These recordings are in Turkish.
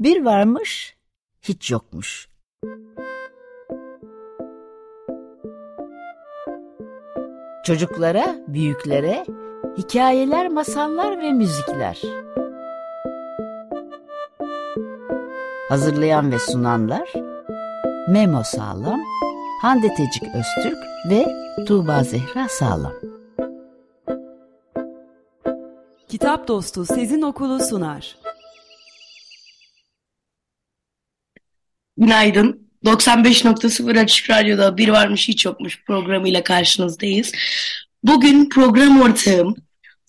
Bir varmış, hiç yokmuş. Çocuklara, büyüklere hikayeler, masallar ve müzikler. Hazırlayan ve sunanlar Memo Sağlam, Hande Tecik Öztürk ve Tuğba Zehra Sağlam. Kitap Dostu Sezin Okulu sunar. Günaydın. 95.0 Açık Radyo'da Bir Varmış Hiç Yokmuş programıyla karşınızdayız. Bugün program ortağım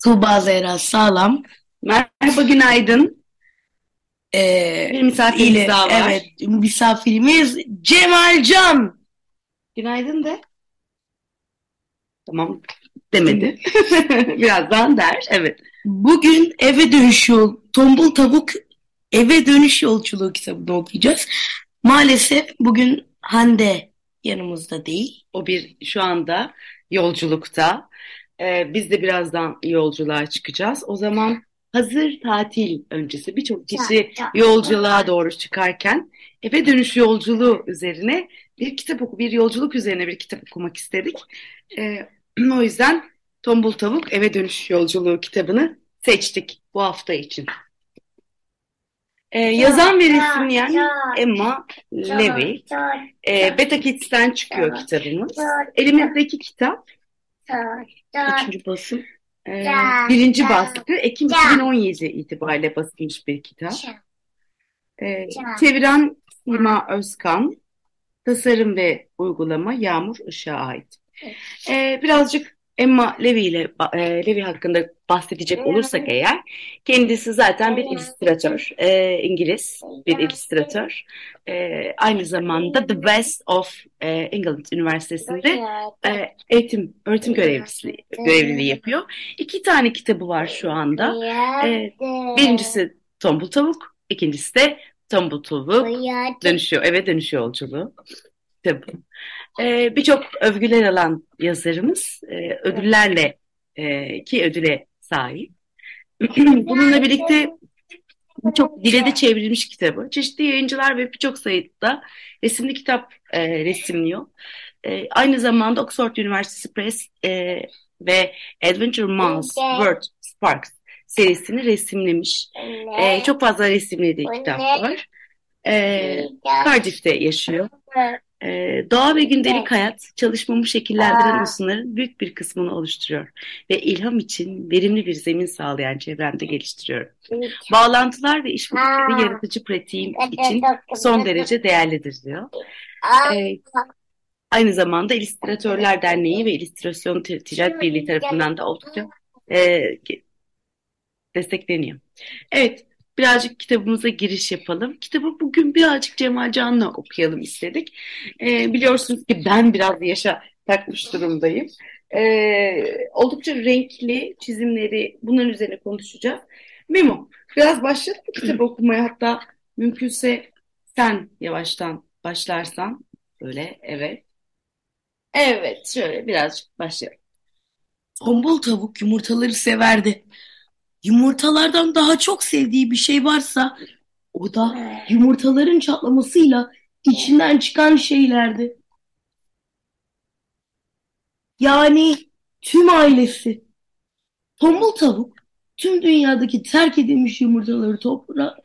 Tuğba Zehra Sağlam. Merhaba günaydın. Ee, Bir misafirimiz ile, daha var. Evet, misafirimiz Cemal Can. Günaydın de. Tamam demedi. Birazdan der. Evet. Bugün eve dönüş yol, Tombul Tavuk eve dönüş yolculuğu kitabını okuyacağız. Maalesef bugün Hande yanımızda değil. O bir şu anda yolculukta. Ee, biz de birazdan yolculuğa çıkacağız. O zaman hazır tatil öncesi birçok kişi yolculuğa doğru çıkarken eve dönüş yolculuğu üzerine bir kitap oku, bir yolculuk üzerine bir kitap okumak istedik. Ee, o yüzden Tombul Tavuk Eve Dönüş Yolculuğu kitabını seçtik bu hafta için. Ee, yazan ve resimleyen Emma Levy. Ee, Beta Kids'ten çıkıyor kitabımız. Elimizdeki kitap. Kaçıncı basım? Ee, birinci baskı Ekim 2017 itibariyle basılmış bir kitap. Ee, çeviren Sima Özkan, tasarım ve uygulama Yağmur Işık'a ait. Ee, birazcık Emma Levy ile e, Levy hakkında bahsedecek olursak eğer, kendisi zaten bir illüstratör, e, İngiliz bir illüstratör. E, aynı zamanda The West of e, England Üniversitesi'nde e, eğitim öğretim görevlisi görevliliği yapıyor. İki tane kitabı var şu anda. E, birincisi Tombul Tavuk, ikincisi de Tombul Tavuk dönüşüyor, eve dönüş yolculuğu kitabı. Ee, Birçok övgüler alan yazarımız e, ödüllerle e, ki ödüle sahip. Bununla birlikte birçok dile de çevrilmiş kitabı. Çeşitli yayıncılar ve birçok sayıda resimli kitap e, resimliyor. E, aynı zamanda Oxford Üniversitesi Press e, ve Adventure Mouse World Sparks serisini resimlemiş. E, çok fazla resimlediği kitap var. E, Cardiff'te yaşıyor. Ee, doğa ve gündelik hayat çalışmamı şekillendiren unsurların büyük bir kısmını oluşturuyor ve ilham için verimli bir zemin sağlayan çevremde geliştiriyorum. Bağlantılar ve işbirlikleri yaratıcı pratiğim için son derece değerlidir diyor. Ee, aynı zamanda İllüstratörler Derneği ve İllüstrasyon Ticaret Birliği tarafından da oldukça e, destekleniyor. Evet, birazcık kitabımıza giriş yapalım. Kitabı bugün birazcık Cemal Can'la okuyalım istedik. Ee, biliyorsunuz ki ben biraz yaşa takmış durumdayım. Ee, oldukça renkli çizimleri bunların üzerine konuşacağız. Memo, biraz başlayalım mı kitabı okumaya? Hatta mümkünse sen yavaştan başlarsan. Böyle, evet. Evet, şöyle birazcık başlayalım. Tombul tavuk yumurtaları severdi. Yumurtalardan daha çok sevdiği bir şey varsa o da yumurtaların çatlamasıyla içinden çıkan şeylerdi. Yani tüm ailesi. Tombul tavuk tüm dünyadaki terk edilmiş yumurtaları topla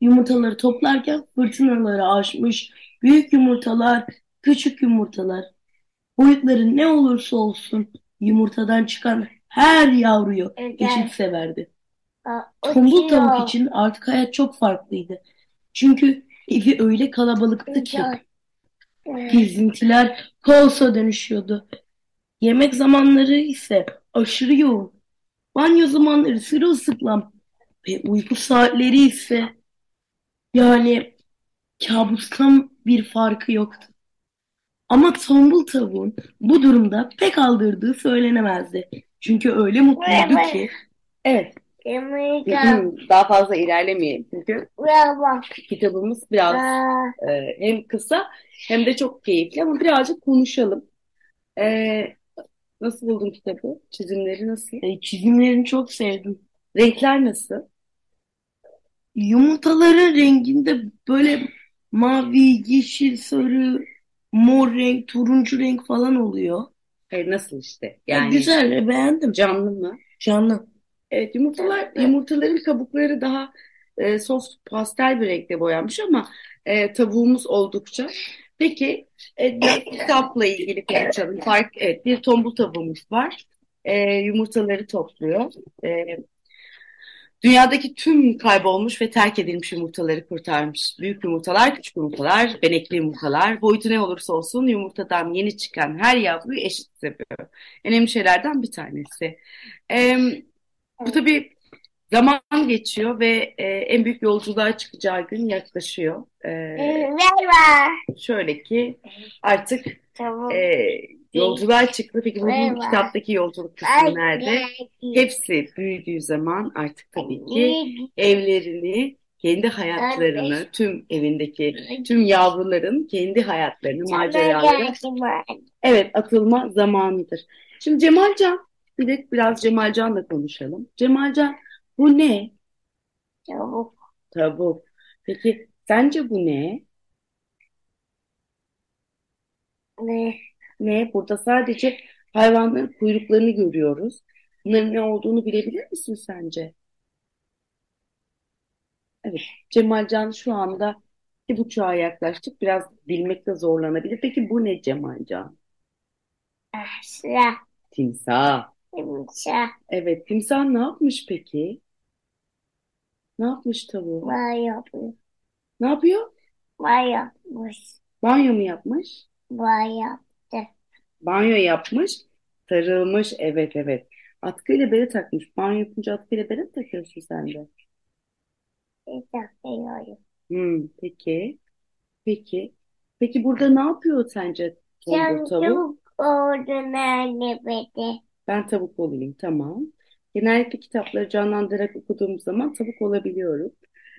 yumurtaları toplarken fırtınaları aşmış büyük yumurtalar, küçük yumurtalar boyutları ne olursa olsun yumurtadan çıkan her yavruyu eşit severdi. Tombul tavuk için artık hayat çok farklıydı. Çünkü evi öyle kalabalıktı ki gezintiler kaosa dönüşüyordu. Yemek zamanları ise aşırı yoğun. Banyo zamanları sırılsıklam ve uyku saatleri ise yani kabustan bir farkı yoktu. Ama tombul tavuğun bu durumda pek aldırdığı söylenemezdi. Çünkü öyle mutluydu ki. Evet. Daha fazla ilerlemeyelim çünkü kitabımız biraz e, hem kısa hem de çok keyifli ama birazcık konuşalım. E, nasıl buldun kitabı? Çizimleri nasıl? E, çizimlerini çok sevdim. Renkler nasıl? Yumurtaların renginde böyle mavi, yeşil, sarı, mor renk, turuncu renk falan oluyor. Hayır, nasıl işte? Ya Yani güzel, beğendim. canlı mı? Canlı. Evet, yumurtalar yumurtaların kabukları daha e, soft pastel bir renkte boyanmış ama e, tavuğumuz oldukça. Peki, e, kitapla ilgili konuşalım. Fark, evet, bir tombul tavuğumuz var. E, yumurtaları topluyor. E, dünyadaki tüm kaybolmuş ve terk edilmiş yumurtaları kurtarmış. Büyük yumurtalar, küçük yumurtalar, benekli yumurtalar, boyutu ne olursa olsun yumurtadan yeni çıkan her yavruyu eşit seviyor. Önemli şeylerden bir tanesi. E, bu tabii zaman geçiyor ve e, en büyük yolculuğa çıkacağı gün yaklaşıyor. E, Merhaba. şöyle ki artık Tamam. e, yolculuğa çıktı. Peki bu Merhaba. kitaptaki yolculuk kısmı nerede? Hepsi büyüdüğü zaman artık tabii ki evlerini, kendi hayatlarını, tüm evindeki tüm yavruların kendi hayatlarını, maceraları Evet, atılma zamanıdır. Şimdi Cemalcan, bir de biraz Cemalcan'la konuşalım. Cemalcan, bu ne? Tavuk. Tavuk. Peki sence bu ne? Ne? Ne? Burada sadece hayvanların kuyruklarını görüyoruz. Bunların ne olduğunu bilebilir misin sence? Evet, Cemalcan şu anda iki buçuğa yaklaştık. Biraz bilmekte zorlanabilir. Peki bu ne Cemalcan? Sıra. Timsah. Timsah. Evet, timsah ne yapmış peki? Ne yapmış tavuğu? Var yapmış. Ne yapıyor? Var yapmış. Banyo mu yapmış? Var yaptı. Banyo yapmış, sarılmış. Evet evet. Atkıyla bere takmış. Banyo yapınca atkıyla bere mi takıyorsun sen de? Bir takıyorum. Hmm, peki. Peki. Peki burada ne yapıyor sence tombul Sen tavuk? oldun anne beni. Ben tavuk olayım, tamam. Genellikle kitapları canlandırarak okuduğum zaman tavuk olabiliyorum.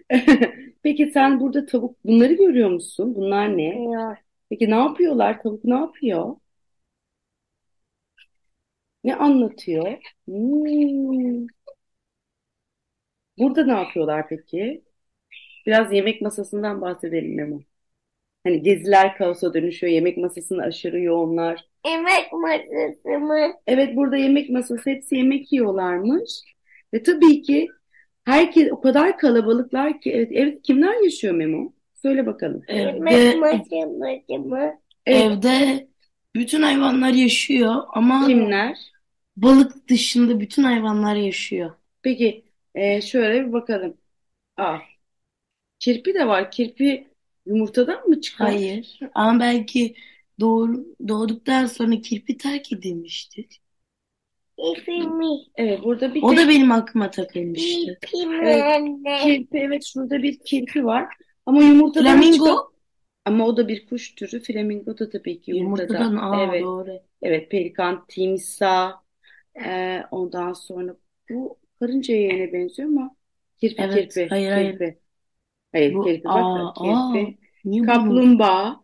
Peki sen burada tavuk bunları görüyor musun? Bunlar ne? Yok. Peki ne yapıyorlar? Tavuk ne yapıyor? Ne anlatıyor? Hmm. Burada ne yapıyorlar peki? Biraz yemek masasından bahsedelim Memo. Hani geziler kaosa dönüşüyor. Yemek masasında aşırı yoğunlar. Yemek masası mı? Evet burada yemek masası hepsi yemek yiyorlarmış. Ve tabii ki herkes o kadar kalabalıklar ki evet, evet kimler yaşıyor Memo? Söyle bakalım. Yemek Evde, masası mı? Evet, evde bütün hayvanlar yaşıyor ama kimler? Balık dışında bütün hayvanlar yaşıyor. Peki e, şöyle bir bakalım. Aa, kirpi de var. Kirpi yumurtadan mı çıkar? Hayır. Ama belki doğur, doğduktan sonra kirpi terk edilmiştir. İpimi. Evet burada bir O tek da benim aklıma takılmıştı. İpimi Evet. anne. kirpi. Evet şurada bir kirpi var. Ama yumurtadan çıkan Flamingo ama o da bir kuş türü. Flamingo da tabii ki yumurtadan. yumurtadan. Aa Evet. doğru. Evet pelikan, timsah. E, ondan sonra bu karınca yeğene benziyor ama kirpi Evet. kirpi. Hayır hayır. Kirpi. Hayır Bu kirpi bak aa aa kirpi. niye bunu? Kaplumbağa.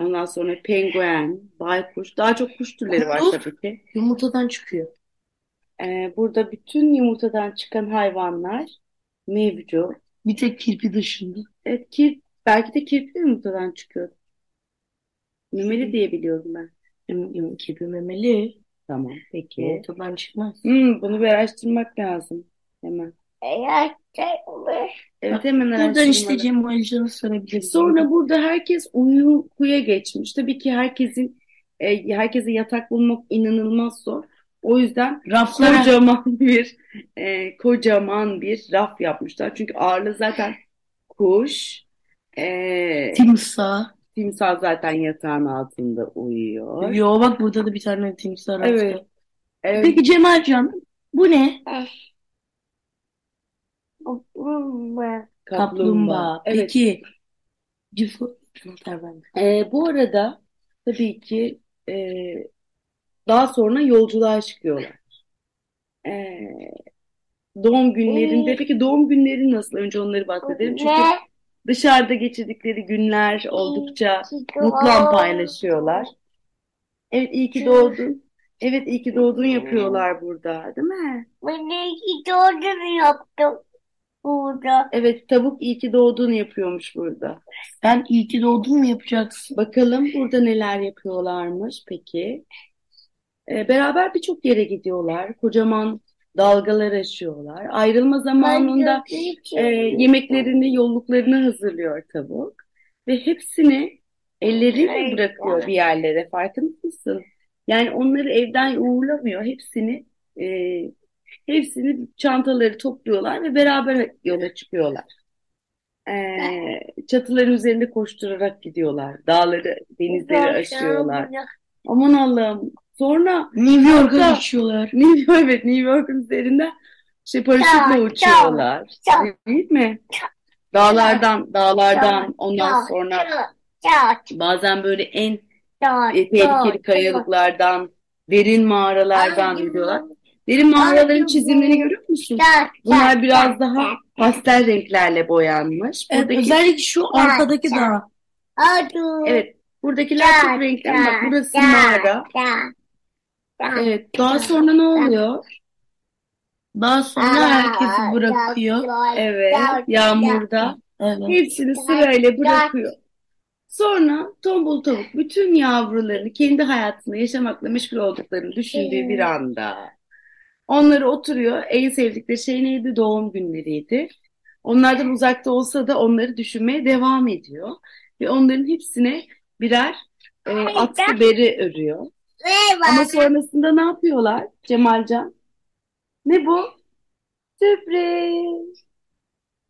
Ondan sonra penguen, baykuş. Daha çok kuş türleri var Kunduz tabii ki. yumurtadan çıkıyor. Ee, burada bütün yumurtadan çıkan hayvanlar mevcut. Bir tek kirpi dışında. Evet, kir, belki de kirpi de yumurtadan çıkıyor. Memeli diye biliyorum ben. Yum- yum- Kirpi memeli. Tamam, peki. Yumurtadan çıkmaz. Hmm, bunu bir araştırmak lazım. Hemen. Yaşaymış. Evet, hemen Buradan işte araştırmalı. Cem Ayrıcan'ı sorabiliriz. Sonra burada herkes uykuya geçmiş. Tabii ki herkesin e, herkese yatak bulmak inanılmaz zor. O yüzden Raflara kocaman bir e, kocaman bir raf yapmışlar. Çünkü ağırlığı zaten kuş, e, timsah. Timsah zaten yatağın altında uyuyor. Yo bak burada da bir tane timsah Evet, rafta. evet. Peki Cemalcan bu ne? Kaplumbağa. Kaplumbağa. Kaplumbağa. Evet. Peki cifo Anahtar bende. E, bu arada tabii ki e, daha sonra yolculuğa çıkıyorlar. E, doğum günlerinde, peki doğum günleri nasıl? Önce onları bahsedelim. Çünkü? Dışarıda geçirdikleri günler oldukça İyi ki mutlu an doğdun. paylaşıyorlar. Evet iyi ki doğdun. Evet iyi ki doğdun yapıyorlar burada, değil mi? Ben iyi ki doğdun yaptım. burada. Evet, tavuk iyi ki doğduğunu yapıyormuş burada. Ben iyi ki doğdun mu yapacaksın? Bakalım burada neler yapıyorlarmış peki. Ee, beraber birçok yere gidiyorlar. Kocaman dalgalar aşıyorlar. Ayrılma zamanında e, yemeklerini, yolluklarını hazırlıyor tavuk. Ve hepsini elleriyle bırakıyor bir yerlere. Farkında mısın? Yani onları evden uğurlamıyor. Hepsini e, hepsini çantaları topluyorlar ve beraber yola çıkıyorlar. Ee, çatıların üzerinde koşturarak gidiyorlar. Dağları, denizleri aşıyorlar. Aman Allah'ım. Sonra New York'a Hatta- geçiyorlar. New York, evet New York'un üzerinden şey paraşütle uçuyorlar. çal. Değil mi? Dağlardan, dağlardan ondan sonra bazen böyle en e, tehlikeli kayalıklardan, derin mağaralardan gidiyorlar. Derin mağaraların çizimlerini görüyor musun? Bunlar biraz daha pastel renklerle boyanmış. Evet, Buradaki, özellikle şu arkadaki dağ. Evet, buradakiler çok renkli ama çat, burası mağara. Evet, daha sonra ne oluyor? Daha sonra herkesi bırakıyor. Evet, yağmurda Evet. hepsini sırayla bırakıyor. Sonra tombul tavuk bütün yavrularını kendi hayatını yaşamakla meşgul olduklarını düşündüğü bir anda onları oturuyor. En sevdikleri şey neydi? Doğum günleriydi. Onlardan uzakta olsa da onları düşünmeye devam ediyor. Ve onların hepsine birer e, atkı beri örüyor. Ama sonrasında ne yapıyorlar Cemalcan? Ne bu? Sürpriz.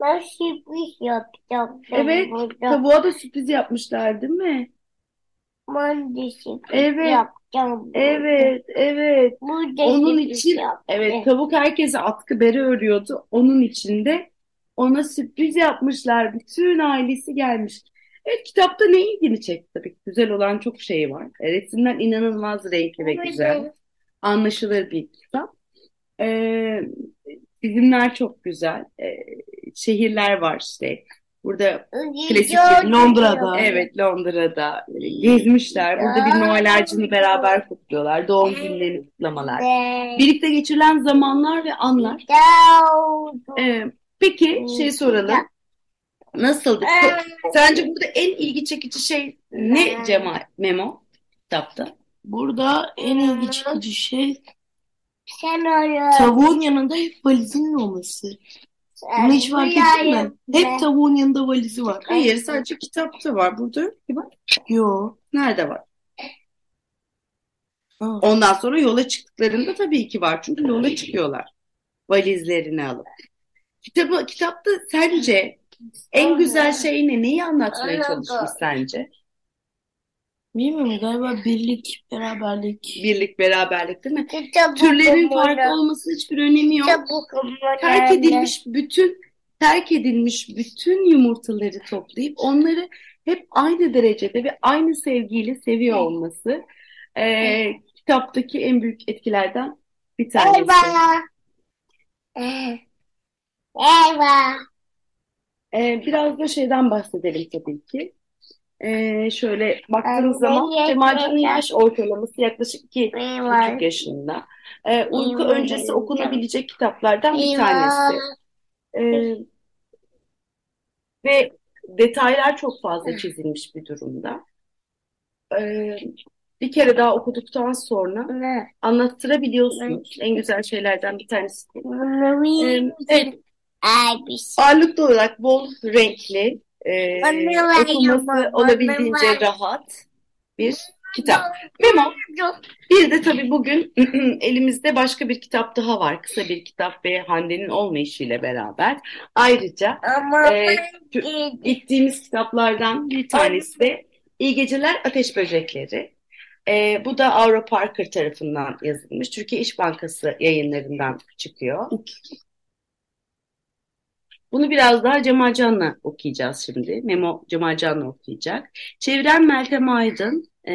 Ben sürpriz yapacağım. Evet, Burada. Tavuğa da sürpriz yapmışlar değil mi? Ben de sürpriz Evet. yapacağım. burada. Evet, evet. Burada Onun sürpriz için yapacağım. evet tavuk herkese atkı beri örüyordu. Onun için de ona sürpriz yapmışlar. Bütün ailesi gelmiş. Evet kitapta ne ilgini çekti tabii. Güzel olan çok şey var. E, Resimler inanılmaz renkli ve güzel. Anlaşılır bir kitap. Ee, çizimler çok güzel. Ee, şehirler var işte. Burada Klasik Londra'da. Evet Londra'da böyle gezmişler. Burada bir Noel ağacını beraber kutluyorlar. Doğum günlerini kutlamalar. Birlikte geçirilen zamanlar ve anlar. Doğru. Ee, peki şey soralım. Nasıldı? Sence burada en ilgi çekici şey ne Cemal Memo kitapta? Burada en ilgi çekici şey Sen öyle. tavuğun yanında hep valizinin olması. Bunu hiç fark ettin mi? Hep tavuğun yanında valizi var. Hayır sadece kitapta var. Burada bak. Yo. Nerede var? Aa. Ondan sonra yola çıktıklarında tabii ki var. Çünkü yola çıkıyorlar. Valizlerini alıp. Kitabı, kitapta sence en güzel şey ne? Neyi anlatmaya çalışmış sence? Bilmiyorum galiba birlik, beraberlik. Birlik, beraberlik değil mi? Kitap Türlerin farklı olmasının hiçbir önemi yok. Okumalı. Terk edilmiş bütün terk edilmiş bütün yumurtaları toplayıp onları hep aynı derecede ve aynı sevgiyle seviyor olması eee, kitaptaki en büyük etkilerden bir tanesi. Eyvah. Eyvah. Ee, biraz da şeyden bahsedelim tabii ki. Ee, şöyle baktığınız Anne, zaman yeter. Cemalcan'ın yaş ortalaması yaklaşık iki buçuk yaşında. Ee, uyku öncesi okunabilecek kitaplardan bir tanesi. Ee, ve detaylar çok fazla çizilmiş bir durumda. Ee, bir kere daha okuduktan sonra anlattırabiliyorsunuz. En güzel şeylerden bir tanesi. Ee, evet, Ay bir şey. Ağırlıklı olarak bol renkli, e, okuması olabildiğince rahat bir kitap. Memo, bir de tabii bugün elimizde başka bir kitap daha var. Kısa bir kitap ve Hande'nin olmayışıyla beraber. Ayrıca Ama tü- gittiğimiz kitaplardan bir tanesi de İyi Geceler Ateş Böcekleri. E, bu da Avro Parker tarafından yazılmış. Türkiye İş Bankası yayınlarından çıkıyor. Bunu biraz daha Cemalcan'la okuyacağız şimdi. Memo Cemalcan'la okuyacak. Çeviren Meltem Aydın. E,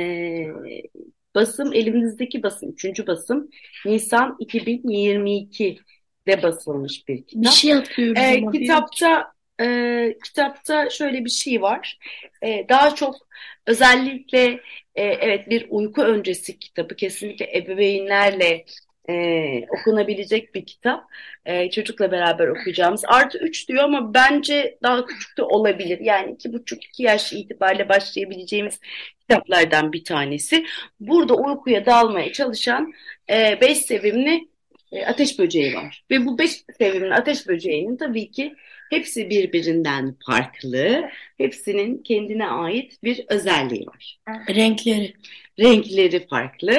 basım elimizdeki basım, üçüncü basım Nisan 2022'de basılmış bir kitap. Bir şey atıyoruz ama bir- kitapta e, kitapta şöyle bir şey var. E, daha çok özellikle e, evet bir uyku öncesi kitabı kesinlikle ebeveynlerle e, okunabilecek bir kitap. E, çocukla beraber okuyacağımız. Artı 3 diyor ama bence daha küçük de olabilir. Yani 2,5-2 yaş itibariyle başlayabileceğimiz kitaplardan bir tanesi. Burada uykuya dalmaya çalışan 5 e, sevimli e, ateş böceği var. Ve bu 5 sevimli ateş böceğinin tabii ki hepsi birbirinden farklı. Hepsinin kendine ait bir özelliği var. Renkleri. Renkleri farklı.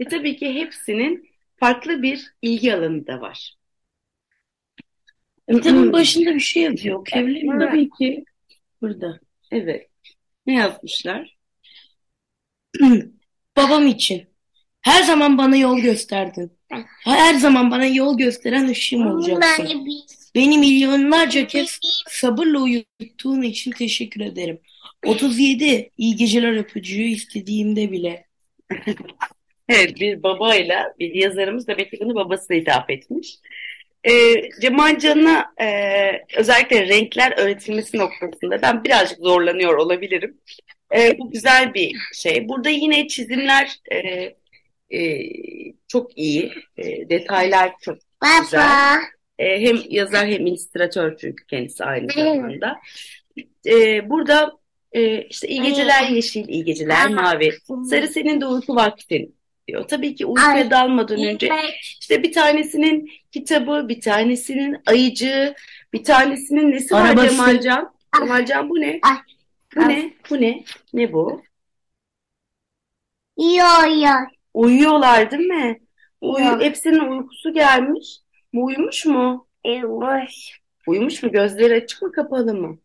Ve tabii ki hepsinin farklı bir ilgi alanı da var. Kitabın başında bir şey yazıyor. Okuyabilir miyim? Tabii ki. Burada. Evet. Ne yazmışlar? Babam için. Her zaman bana yol gösterdin. Her zaman bana yol gösteren ışığım olacaksın. Beni milyonlarca kez sabırla uyuttuğun için teşekkür ederim. 37 iyi geceler öpücüğü istediğimde bile. Evet bir babayla bir yazarımız da Betty babasına hitap etmiş. E, Cemal Can'a e, özellikle renkler öğretilmesi noktasında ben birazcık zorlanıyor olabilirim. E, bu güzel bir şey. Burada yine çizimler e, e, çok iyi. E, detaylar çok Baba. güzel. E, hem yazar hem illüstratör çünkü kendisi aynı zamanda. E, burada e, işte iyi geceler yeşil, iyi geceler mavi. Sarı senin de uyku vaktin diyor. Tabii ki uykuya Ay, dalmadan önce işte bir tanesinin kitabı, bir tanesinin ayıcığı, bir tanesinin nesi var Arabası. Cemalcan? Cemalcan bu ne? Ay. Bu ne? Bu ne? Ne bu? Yo yo. Uyuyorlar değil mi? Uyu, hepsinin uykusu gelmiş. Bu uyumuş mu? Yumuş. Uyumuş mu? Gözleri açık mı kapalı mı?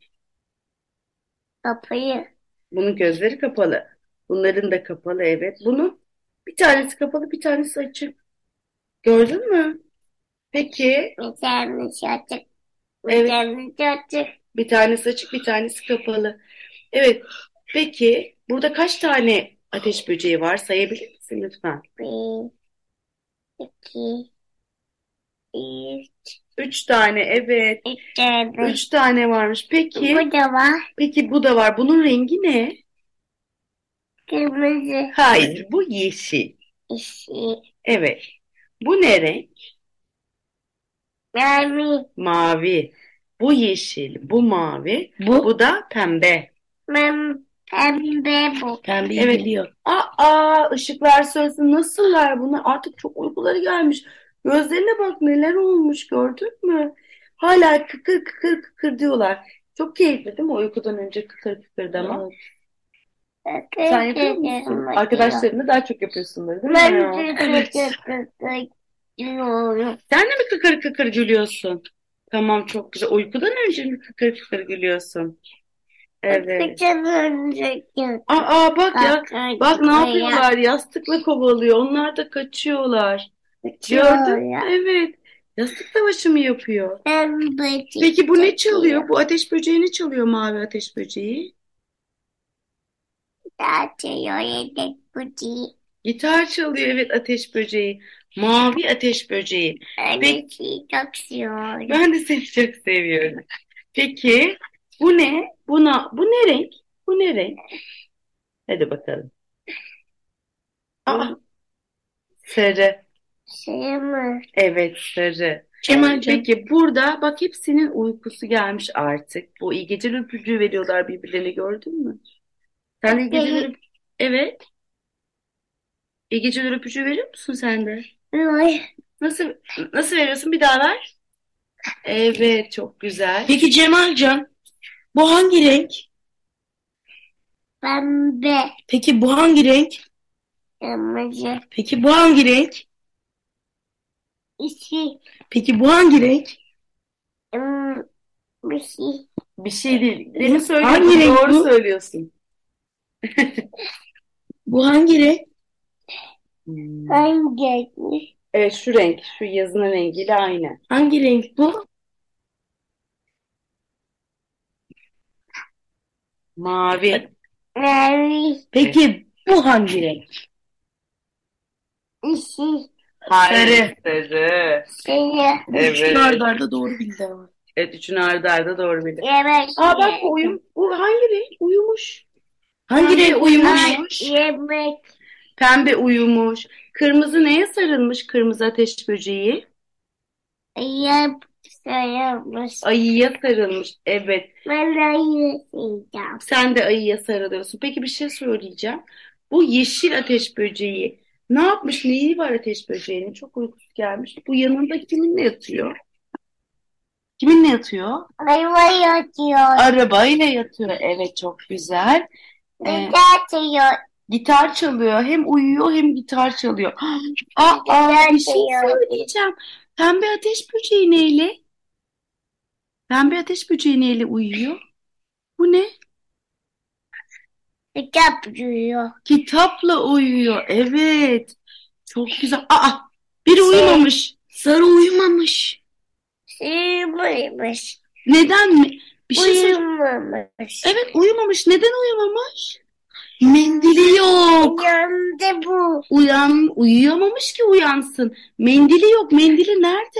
Kapıyı. Bunun gözleri kapalı. Bunların da kapalı evet. Bunun bir tanesi kapalı bir tanesi açık. Gördün mü? Peki Bir tanesi açık. Bir Evet. tanesi açık. bir tanesi açık bir tanesi kapalı. Evet. Peki burada kaç tane ateş böceği var? Sayabilir misin lütfen? Bir, iki, üç, Üç tane evet. üç tane. Üç tane varmış. Peki. Bu da var. Peki bu da var. Bunun rengi ne? Kırmızı. Hayır, bu yeşil. yeşil, Evet. Bu ne renk? Mavi. Mavi. Bu yeşil, bu mavi, Bu bu da pembe. Mem, pembe bu. pembeyi Evet. biliyor. Aa, ışıklar söylesin nasıllar bunlar? Artık çok uykuları gelmiş. Gözlerine bak neler olmuş gördün mü? Hala kıkır kıkır kıkır diyorlar. Çok keyifli değil mi uykudan önce kıkır kıkırdama? Sen yapıyor musun? Daha çok yapıyorsundur değil mi? Ben ya? de Evet. Sen de mi kıkır kıkır gülüyorsun? Tamam çok güzel. Uykudan önce mi kıkır kıkır gülüyorsun? Evet. Önce Aa bak ya. Bak ne yapıyorlar? Yastıkla kovalıyor. Onlar da kaçıyorlar. Gördün mü? Evet. Yastık savaşı mı yapıyor? Peki bu ne çalıyor? Bu ateş böceği ne çalıyor mavi ateş böceği? Açıyor yedek bu değil. Gitar çalıyor evet ateş böceği. Mavi ateş böceği. Annesi çok seviyor. Ben de seni çok seviyorum. Peki bu ne? Buna, bu ne renk? Bu ne renk? Hadi bakalım. Aa, sarı. Şey mi? Evet sarı. Cemalcan. Peki burada bak hepsinin uykusu gelmiş artık. Bu iyi geceler öpücüğü veriyorlar birbirlerine gördün mü? Sen de iyi geceler öp- Evet. İyi geceler öpücüğü veriyor musun sen de? Ay, Nasıl nasıl veriyorsun? Bir daha ver. Evet çok güzel. Peki Cemalcan, bu hangi renk? Pembe. Peki bu hangi renk? Kırmızı. Peki bu hangi renk? İşi. Peki bu hangi renk? Hmm, bir şey. Bir şey değil. Demin Hangi söylüyorsun. renk Doğru bu? söylüyorsun. Bu hangi renk? Hmm. Hangi? Evet şu renk. Şu yazının rengiyle aynı. Hangi renk bu? Mavi. Mavi. Peki bu hangi renk? İşi. Hayır. Sarı. Seni. Bu Evet. üçünü arda arda doğru bildi ama. Evet üçünü ardı arda doğru bildin. Yemek. Aa bak bu uyum. Bu hangi renk? Uyumuş. Hangi renk uyumuş? Yemek. Pembe uyumuş. Kırmızı neye sarılmış kırmızı ateş böceği? Yap sayılmış. Ayıya sarılmış. Evet. Ben ayı yiyeceğim. Sen de ayıya sarılıyorsun. Peki bir şey söyleyeceğim. Bu yeşil ateş böceği ne yapmış? Neyi var ateş böceğinin? Çok uykusu gelmiş. Bu yanında kiminle yatıyor? Kiminle yatıyor? Ayva yatıyor. Arabayla yatıyor. Evet çok güzel. Ee, Yatıyor. gitar çalıyor. Hem uyuyor hem gitar çalıyor. Aa, aa, bir şey söyleyeceğim. Pembe ateş böceği neyle? Pembe ateş böceği neyle uyuyor? Bu ne? Kitap yiyor. Kitapla uyuyor. Evet. Çok güzel. Aa, biri uyumamış. Sarı uyumamış. Sıyırmış. Neden mi? Bir şey Uyumamış. Evet uyumamış. Neden uyumamış? Mendili yok. Yandı bu. Uyan, uyuyamamış ki uyansın. Mendili yok. Mendili nerede?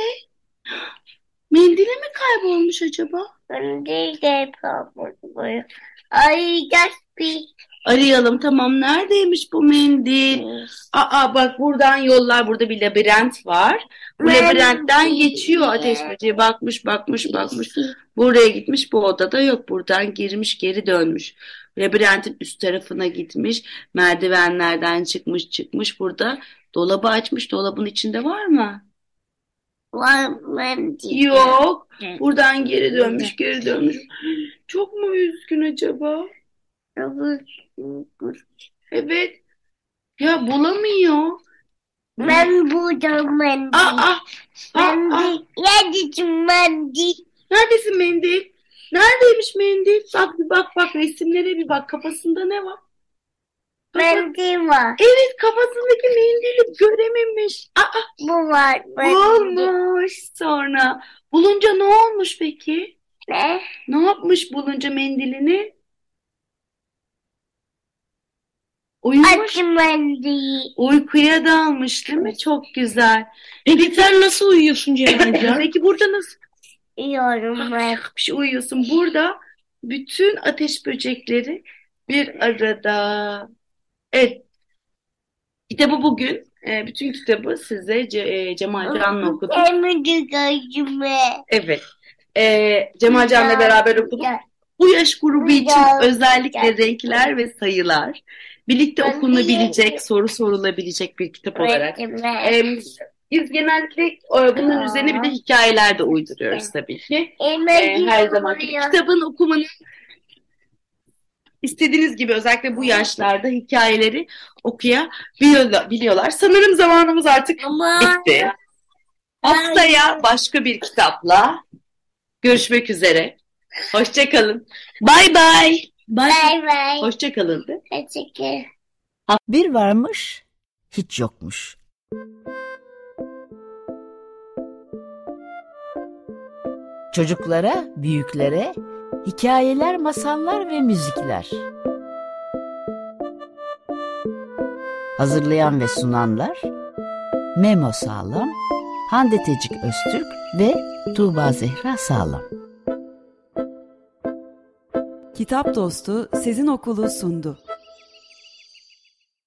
Mendili mi kaybolmuş acaba? Ben de yapamadım. Ay bir Arayalım. Tamam. Neredeymiş bu mendil? Aa bak buradan yollar. Burada bir labirent var. Bu labirentten geçiyor ateş böceği. Bakmış, bakmış, bakmış. Buraya gitmiş. Bu odada yok. Buradan girmiş, geri dönmüş. Labirentin üst tarafına gitmiş. Merdivenlerden çıkmış, çıkmış. Burada dolabı açmış. Dolabın içinde var mı? Yok. Buradan geri dönmüş, geri dönmüş. Çok mu üzgün acaba? Evet. Ya bulamıyor. Ben buldum mendil. Aa, aa, aa, aa. Mendil. Yedicim mendil. Neredesin mendil? Neredeymiş mendil? Bak bir bak bak resimlere bir bak. Kafasında ne var? Bak. Mendil var. Evet kafasındaki mendili görememiş. Aa Bu var. Mendil. bulmuş sonra. Bulunca ne olmuş peki? Ne? Ne yapmış bulunca mendilini? Uyumuş. Uykuya dalmış değil mi? Çok güzel. Peki sen nasıl uyuyorsun Cemalcan? Peki burada nasıl Yiyorum ben. şey uyuyorsun? Burada bütün ateş böcekleri bir arada. Evet. Kitabı bugün, e, bütün kitabı size Ce e, Cemal Can'la okudum. Evet. E, Cemal Can'la beraber okudum. Bu yaş grubu için özellikle renkler ve sayılar birlikte Ben okunabilecek, de- soru sorulabilecek bir kitap olarak. Öğretime. Em, Biz genellikle e, bunun üzerine bir de hikayeler de uyduruyoruz tabii ki. E, Emri her zaman kitabın okumanı istediğiniz gibi özellikle bu yaşlarda hikayeleri okuyabiliyorlar. biliyorlar. Sanırım zamanımız artık Ama bitti. Haftaya başka bir kitapla görüşmek üzere. Hoşçakalın. Bay bay. Bay bay. Hoşçakalın. Teşekkür. Bir varmış, hiç yokmuş. Çocuklara, büyüklere hikayeler, masallar ve müzikler. Hazırlayan ve sunanlar Memo Sağlam, Hande Tecik Öztürk ve Tuğba Zehra Sağlam. Kitap Dostu Sezin Okulu sundu.